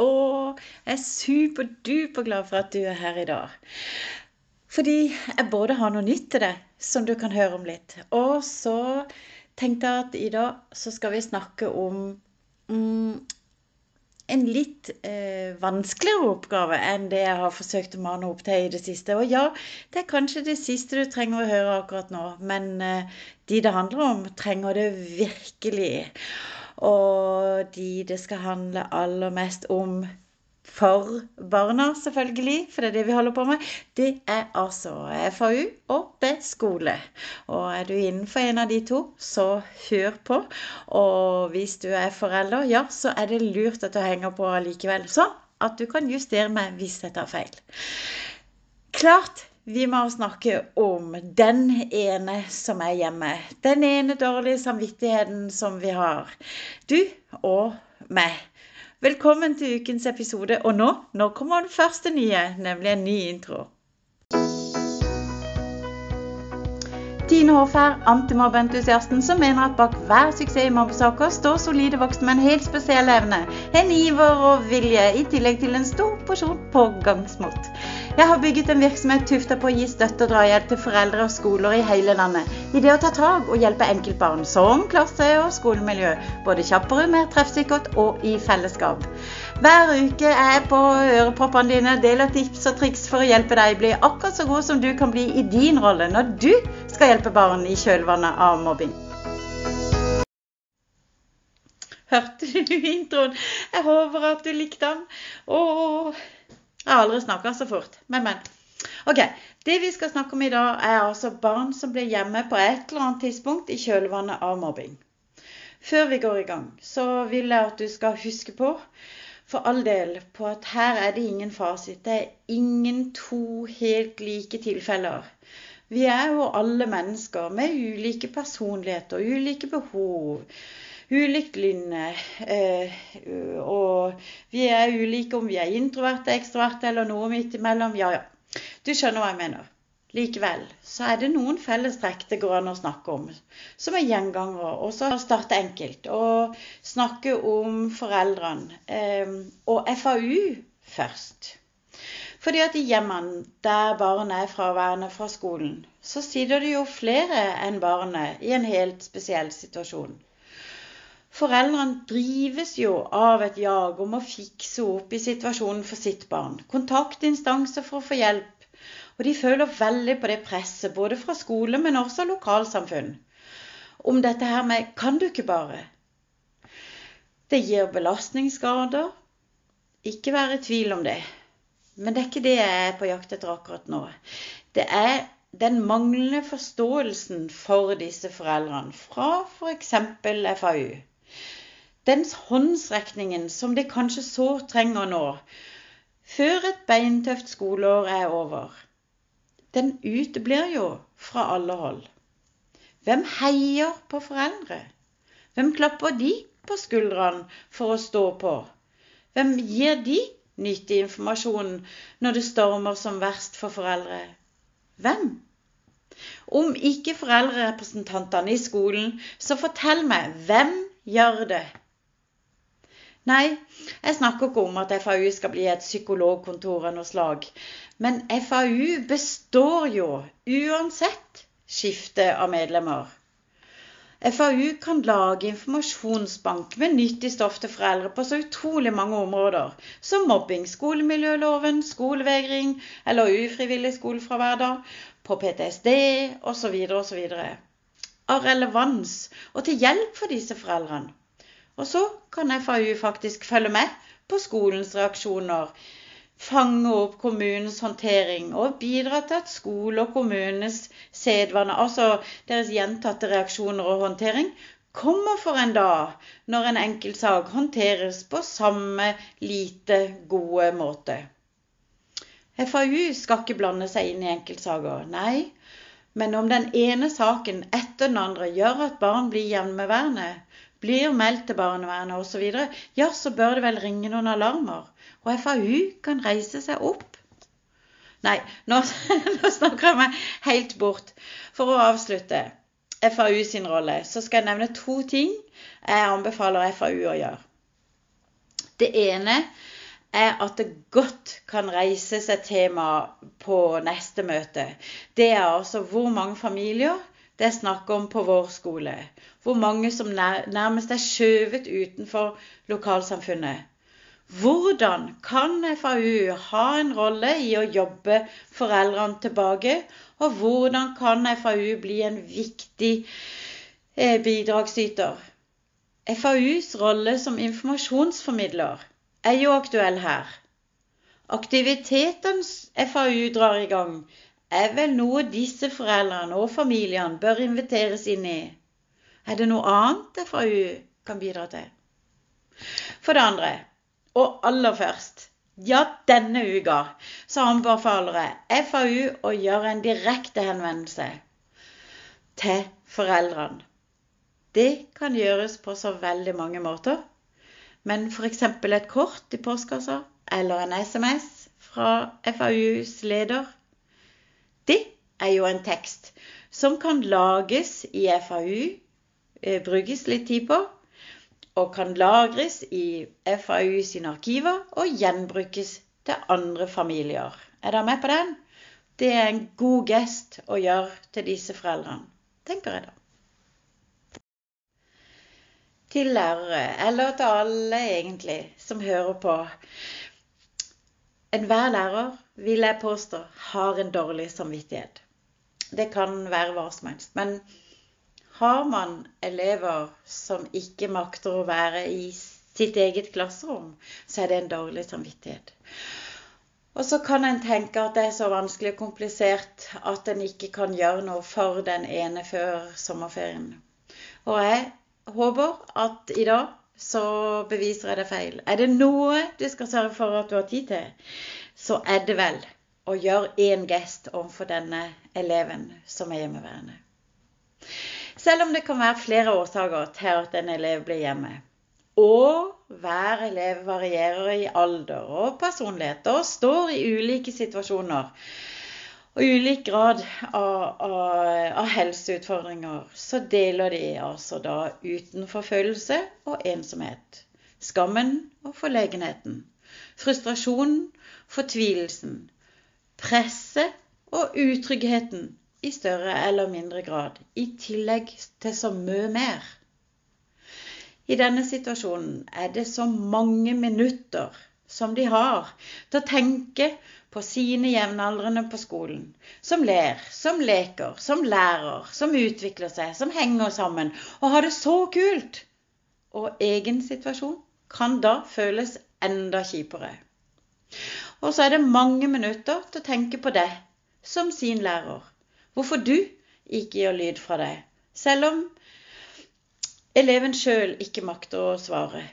Og jeg er superduper glad for at du er her i dag. Fordi jeg både har noe nytt til deg som du kan høre om litt. Og så tenkte jeg at i dag så skal vi snakke om mm, en litt eh, vanskeligere oppgave enn det jeg har forsøkt å mane opp til i det siste. Og ja, det er kanskje det siste du trenger å høre akkurat nå, men eh, de det handler om, trenger det virkelig. Og de det skal handle aller mest om for barna, selvfølgelig, for det er det vi holder på med, det er altså FAU og B-skole. Og er du innenfor en av de to, så hør på. Og hvis du er forelder, ja, så er det lurt at du henger på likevel. Sånn at du kan justere meg hvis jeg tar feil. Klart vi må snakke om den ene som er hjemme. Den ene dårlige samvittigheten som vi har. Du og meg. Velkommen til ukens episode. Og nå, nå kommer den første nye, nemlig en ny intro. Tine her, antimobbeentusiasten som mener at bak hver suksess i mobbesaker står solide voksne med en helt spesiell evne, en iver og vilje, i tillegg til en stor porsjon pågangsmot. Jeg har bygget en virksomhet tufta på å gi støtte og drahjelp til foreldre og skoler i hele landet. I det å ta tak og hjelpe enkeltbarn, som klasse og skolemiljø. Både kjappere, mer treffsikkert og i fellesskap. Hver uke er jeg på øreproppene dine, deler tips og triks for å hjelpe deg bli akkurat så god som du kan bli i din rolle når du skal hjelpe barn i kjølvannet av mobbing. Hørte du introen? Jeg håper at du likte den. Åh. Jeg har aldri snakka så fort. Men, men. Ok, Det vi skal snakke om i dag, er altså barn som blir hjemme på et eller annet tidspunkt i kjølvannet av mobbing. Før vi går i gang, så vil jeg at du skal huske på, for all del, på at her er det ingen fasit. Det er ingen to helt like tilfeller. Vi er jo alle mennesker med ulike personligheter, ulike behov ulikt lynne. Eh, og vi er ulike om vi er introverte, ekstroverte eller noe midt imellom. Ja, ja. Du skjønner hva jeg mener. Likevel så er det noen fellestrekk det går an å snakke om, som er gjengangere. Og så starte enkelt og snakke om foreldrene. Eh, og FAU først. Fordi at i hjemmene der barnet er fraværende fra skolen, så sitter det jo flere enn barnet i en helt spesiell situasjon. Foreldrene drives jo av et jag om å fikse opp i situasjonen for sitt barn. Kontaktinstanser for å få hjelp. Og de føler veldig på det presset, både fra skole, men også lokalsamfunn. Om dette her med 'kan du ikke bare'? Det gir belastningsskader. Ikke vær i tvil om det. Men det er ikke det jeg er på jakt etter akkurat nå. Det er den manglende forståelsen for disse foreldrene fra f.eks. FAU den håndsrekningen som de kanskje så trenger nå, før et beintøft skoleår er over, den uteblir jo fra alle hold. Hvem heier på foreldre? Hvem klapper de på skuldrene for å stå på? Hvem gir de nyttig informasjon når det stormer som verst for foreldre? Hvem? Om ikke foreldrerepresentantene i skolen, så fortell meg hvem gjør det? Nei, jeg snakker ikke om at FAU skal bli et psykologkontor av noe slag. Men FAU består jo uansett skifte av medlemmer. FAU kan lage informasjonsbank med nyttig stoff til foreldre på så utrolig mange områder, som mobbing, skolemiljøloven, skolevegring eller ufrivillig skolefravær, på PTSD osv. osv. Av relevans og til hjelp for disse foreldrene. Og så kan FAU faktisk følge med på skolens reaksjoner, fange opp kommunens håndtering og bidra til at skole og kommunenes sedvane, altså deres gjentatte reaksjoner og håndtering, kommer for en dag når en enkeltsak håndteres på samme lite gode måte. FAU skal ikke blande seg inn i enkeltsaker, nei. Men om den ene saken etter den andre gjør at barn blir hjemmeværende, blir meldt til barnevernet osv., ja, så bør det vel ringe noen alarmer. Og FAU kan reise seg opp. Nei, nå, nå snakker jeg meg helt bort. For å avslutte FAU sin rolle, så skal jeg nevne to ting jeg anbefaler FAU å gjøre. Det ene er at det godt kan reises et tema på neste møte. Det er altså hvor mange familier det er snakk om på vår skole. Hvor mange som nærmest er skjøvet utenfor lokalsamfunnet. Hvordan kan FAU ha en rolle i å jobbe foreldrene tilbake? Og hvordan kan FAU bli en viktig eh, bidragsyter? FAUs rolle som informasjonsformidler er jo aktuell her. Aktivitetene FAU drar i gang, er vel noe disse foreldrene og familiene bør inviteres inn i. Er det noe annet FAU kan bidra til? For det andre, og aller først, ja, denne uka så anbefaler jeg FAU å gjøre en direkte henvendelse til foreldrene. Det kan gjøres på så veldig mange måter. Men f.eks. et kort i postkassa eller en SMS fra FAUs leder. Det er jo en tekst som kan lages i FAU, eh, brukes litt tid på, og kan lagres i FAU sine arkiver og gjenbrukes til andre familier. Er dere med på den? Det er en god gest å gjøre til disse foreldrene, tenker jeg da til lærere, eller til alle egentlig som hører på. Enhver lærer, vil jeg påstå, har en dårlig samvittighet. Det kan være hva som helst. Men har man elever som ikke makter å være i sitt eget klasserom, så er det en dårlig samvittighet. Og så kan en tenke at det er så vanskelig og komplisert at en ikke kan gjøre noe for den ene før sommerferien. Og jeg håper at i dag så beviser jeg det feil. Er det noe du skal sørge for at du har tid til, så er det vel å gjøre én gest overfor denne eleven som er hjemmeværende. Selv om det kan være flere årsaker til at en elev blir hjemme. Og hver elev varierer i alder og personlighet og står i ulike situasjoner og ulik grad av, av, av, helseutfordringer, så deler de altså da utenforfølgelse og ensomhet. Skammen og forlegenheten. Frustrasjonen, fortvilelsen. Presset og utryggheten i større eller mindre grad. I tillegg til så mye mer. I denne situasjonen er det så mange minutter som de har til å tenke på sine jevnaldrende på skolen. Som ler, som leker, som lærer, som utvikler seg, som henger sammen og har det så kult. Og egen situasjon kan da føles enda kjipere. Og så er det mange minutter til å tenke på det som sin lærer. Hvorfor du ikke gir lyd fra deg, selv om eleven sjøl ikke makter å svare.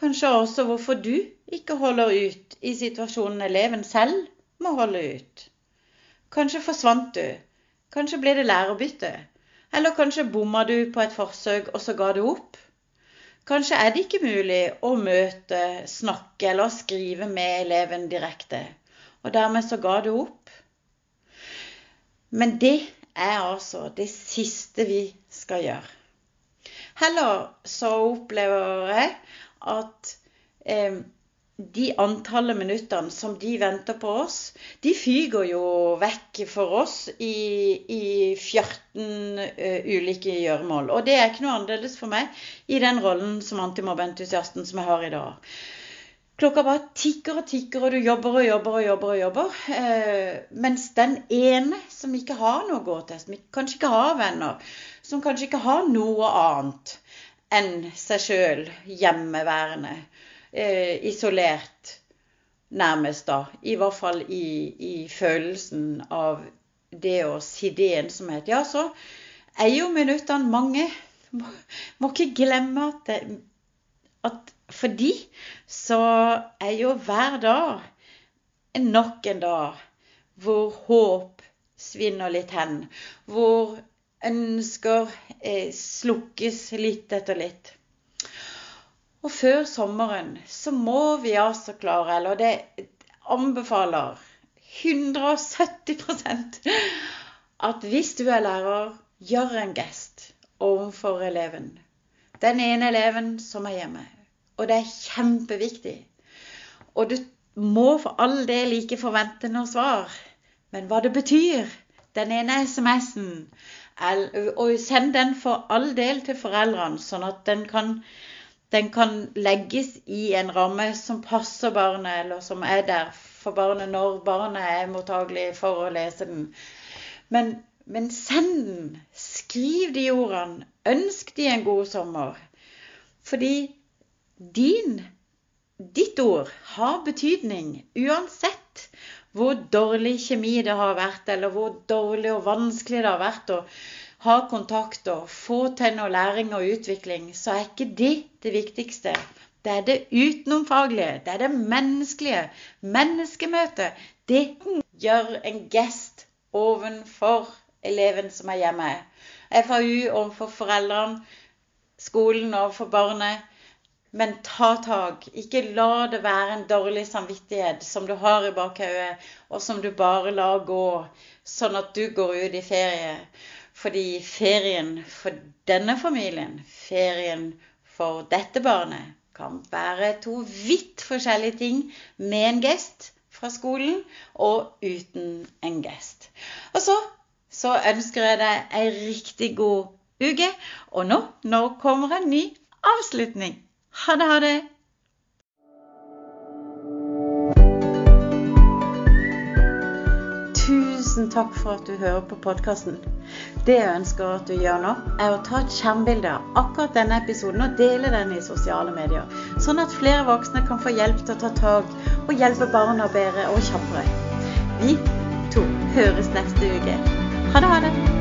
Kanskje også hvorfor du ikke holder ut i situasjonen eleven selv må holde ut. Kanskje forsvant du. Kanskje ble det lærerbytte. Eller kanskje bomma du på et forsøk, og så ga du opp. Kanskje er det ikke mulig å møte, snakke eller skrive med eleven direkte. Og dermed så ga du opp. Men det er altså det siste vi skal gjøre. Heller så opplever jeg at eh, de antallet minuttene som de venter på oss, de fyker jo vekk for oss i, i 14 uh, ulike gjøremål. Og det er ikke noe annerledes for meg i den rollen som antimobbeentusiasten som jeg har i dag. Klokka bare tikker og tikker, og du jobber og jobber og jobber. og jobber. Eh, mens den ene som ikke har noe å gå til, som kanskje ikke har venner, som kanskje ikke har noe annet, enn seg sjøl hjemmeværende. Eh, isolert, nærmest, da. I hvert fall i, i følelsen av det å sitte i ensomhet. Ja, så er jo minuttene mange. Må, må ikke glemme at, det, at for de så er jo hver dag nok en dag hvor håp svinner litt hen. Hvor ønsker eh, slukkes litt etter litt. Og før sommeren så må vi altså klare, eller det anbefaler 170% at hvis du er lærer, gjør en gest overfor eleven. Den ene eleven som er hjemme. Og det er kjempeviktig. Og du må for all del ikke forvente noe svar. Men hva det betyr, den ene SMS-en, og send den for all del til foreldrene, sånn at den kan, den kan legges i en ramme som passer barnet, eller som er der for barnet når barnet er mottagelig for å lese den. Men, men send den. Skriv de ordene. Ønsk de en god sommer. Fordi din, ditt ord har betydning uansett hvor dårlig kjemi det har vært, eller hvor dårlig og vanskelig det har vært å ha kontakt og få til noe læring og utvikling, så er ikke det det viktigste. Det er det utenomfaglige, det er det menneskelige. Menneskemøtet. Det gjør en gest ovenfor eleven som er hjemme. FAU overfor foreldrene, skolen overfor barnet. Men ta tak. Ikke la det være en dårlig samvittighet som du har i bakhodet, og som du bare lar gå, sånn at du går ut i ferie. Fordi ferien for denne familien, ferien for dette barnet, kan være to vidt forskjellige ting med en gest fra skolen og uten en gest. Og så så ønsker jeg deg ei riktig god uke. Og nå, nå kommer en ny avslutning. Ha det, ha det. Tusen takk for at du hører på podkasten. Det jeg ønsker at du gjør nå, er å ta et skjermbilde av akkurat denne episoden og dele den i sosiale medier, sånn at flere voksne kan få hjelp til å ta tak og hjelpe barna bedre og kjappere. Vi to høres neste uke. Ha det, ha det.